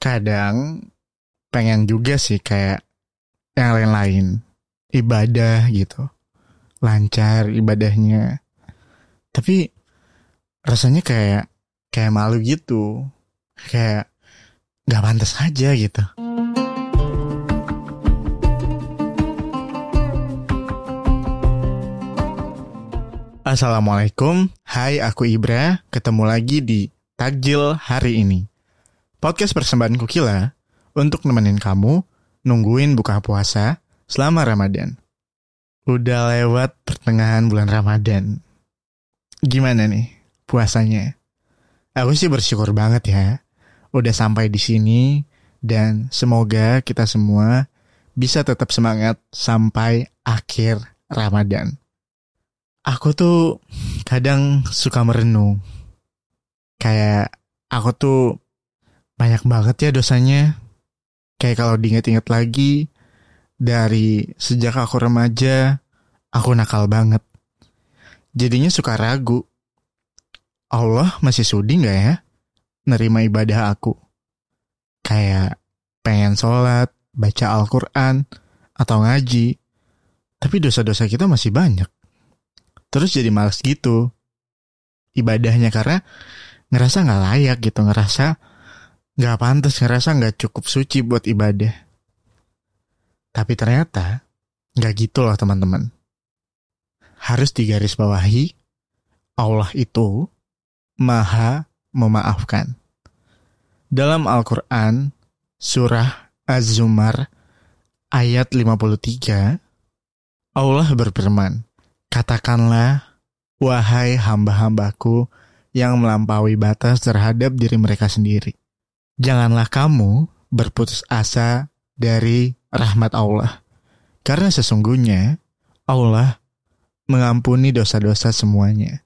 kadang pengen juga sih kayak yang lain-lain. Ibadah gitu. Lancar ibadahnya. Tapi rasanya kayak kayak malu gitu. Kayak nggak pantas aja gitu. Assalamualaikum, hai aku Ibra, ketemu lagi di Takjil hari ini. Podcast persembahan Kukila untuk nemenin kamu nungguin buka puasa selama Ramadan. Udah lewat pertengahan bulan Ramadan. Gimana nih puasanya? Aku sih bersyukur banget ya. Udah sampai di sini dan semoga kita semua bisa tetap semangat sampai akhir Ramadan aku tuh kadang suka merenung. Kayak aku tuh banyak banget ya dosanya. Kayak kalau diinget-inget lagi, dari sejak aku remaja, aku nakal banget. Jadinya suka ragu. Allah masih sudi gak ya nerima ibadah aku? Kayak pengen sholat, baca Al-Quran, atau ngaji. Tapi dosa-dosa kita masih banyak terus jadi males gitu ibadahnya karena ngerasa nggak layak gitu ngerasa nggak pantas ngerasa nggak cukup suci buat ibadah. Tapi ternyata nggak gitu loh teman-teman. Harus digaris bawahi Allah itu maha memaafkan. Dalam Al-Quran surah Az-Zumar ayat 53 Allah berfirman Katakanlah, wahai hamba-hambaku yang melampaui batas terhadap diri mereka sendiri. Janganlah kamu berputus asa dari rahmat Allah. Karena sesungguhnya Allah mengampuni dosa-dosa semuanya.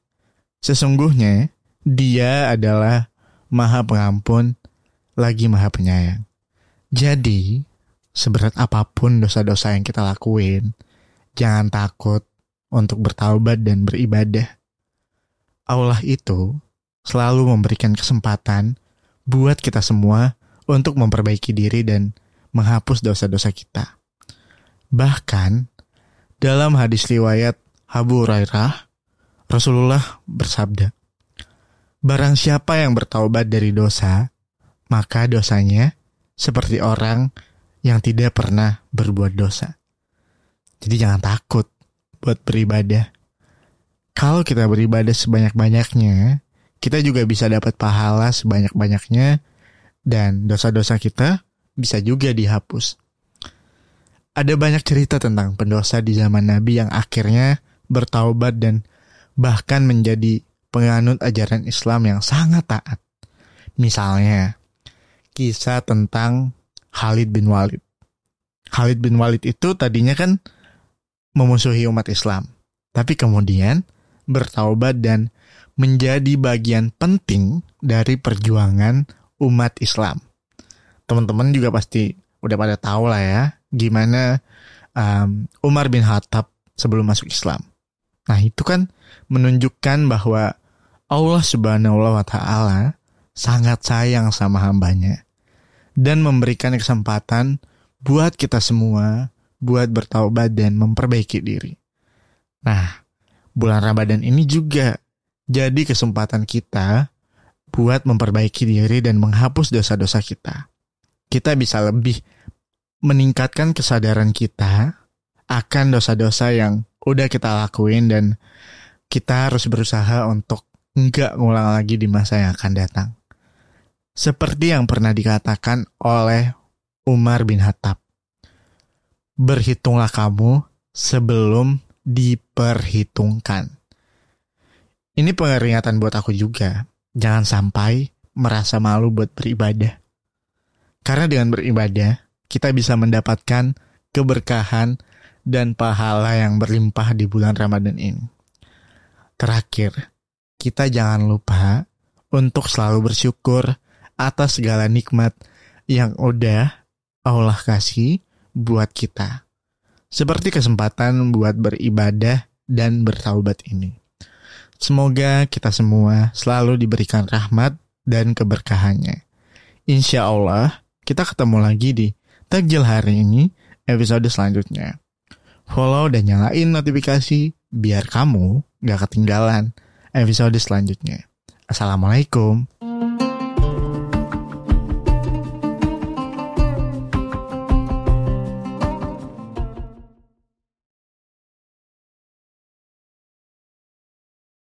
Sesungguhnya dia adalah maha pengampun lagi maha penyayang. Jadi, seberat apa pun dosa-dosa yang kita lakuin, jangan takut untuk bertaubat dan beribadah. Allah itu selalu memberikan kesempatan buat kita semua untuk memperbaiki diri dan menghapus dosa-dosa kita. Bahkan dalam hadis riwayat Abu Hurairah, Rasulullah bersabda, Barang siapa yang bertaubat dari dosa, maka dosanya seperti orang yang tidak pernah berbuat dosa. Jadi jangan takut buat beribadah. Kalau kita beribadah sebanyak-banyaknya, kita juga bisa dapat pahala sebanyak-banyaknya dan dosa-dosa kita bisa juga dihapus. Ada banyak cerita tentang pendosa di zaman Nabi yang akhirnya bertaubat dan bahkan menjadi penganut ajaran Islam yang sangat taat. Misalnya, kisah tentang Khalid bin Walid. Khalid bin Walid itu tadinya kan memusuhi umat Islam, tapi kemudian bertaubat dan menjadi bagian penting dari perjuangan umat Islam. Teman-teman juga pasti udah pada tahu lah ya gimana um, Umar bin Khattab sebelum masuk Islam. Nah itu kan menunjukkan bahwa Allah Subhanahu wa Ta'ala sangat sayang sama hambanya dan memberikan kesempatan buat kita semua buat bertaubat dan memperbaiki diri. Nah, bulan Ramadan ini juga jadi kesempatan kita buat memperbaiki diri dan menghapus dosa-dosa kita. Kita bisa lebih meningkatkan kesadaran kita akan dosa-dosa yang udah kita lakuin dan kita harus berusaha untuk nggak ngulang lagi di masa yang akan datang. Seperti yang pernah dikatakan oleh Umar bin Khattab berhitunglah kamu sebelum diperhitungkan. Ini pengeringatan buat aku juga. Jangan sampai merasa malu buat beribadah. Karena dengan beribadah, kita bisa mendapatkan keberkahan dan pahala yang berlimpah di bulan Ramadan ini. Terakhir, kita jangan lupa untuk selalu bersyukur atas segala nikmat yang udah Allah kasih buat kita. Seperti kesempatan buat beribadah dan bertaubat ini. Semoga kita semua selalu diberikan rahmat dan keberkahannya. Insya Allah, kita ketemu lagi di Takjil hari ini, episode selanjutnya. Follow dan nyalain notifikasi biar kamu gak ketinggalan episode selanjutnya. Assalamualaikum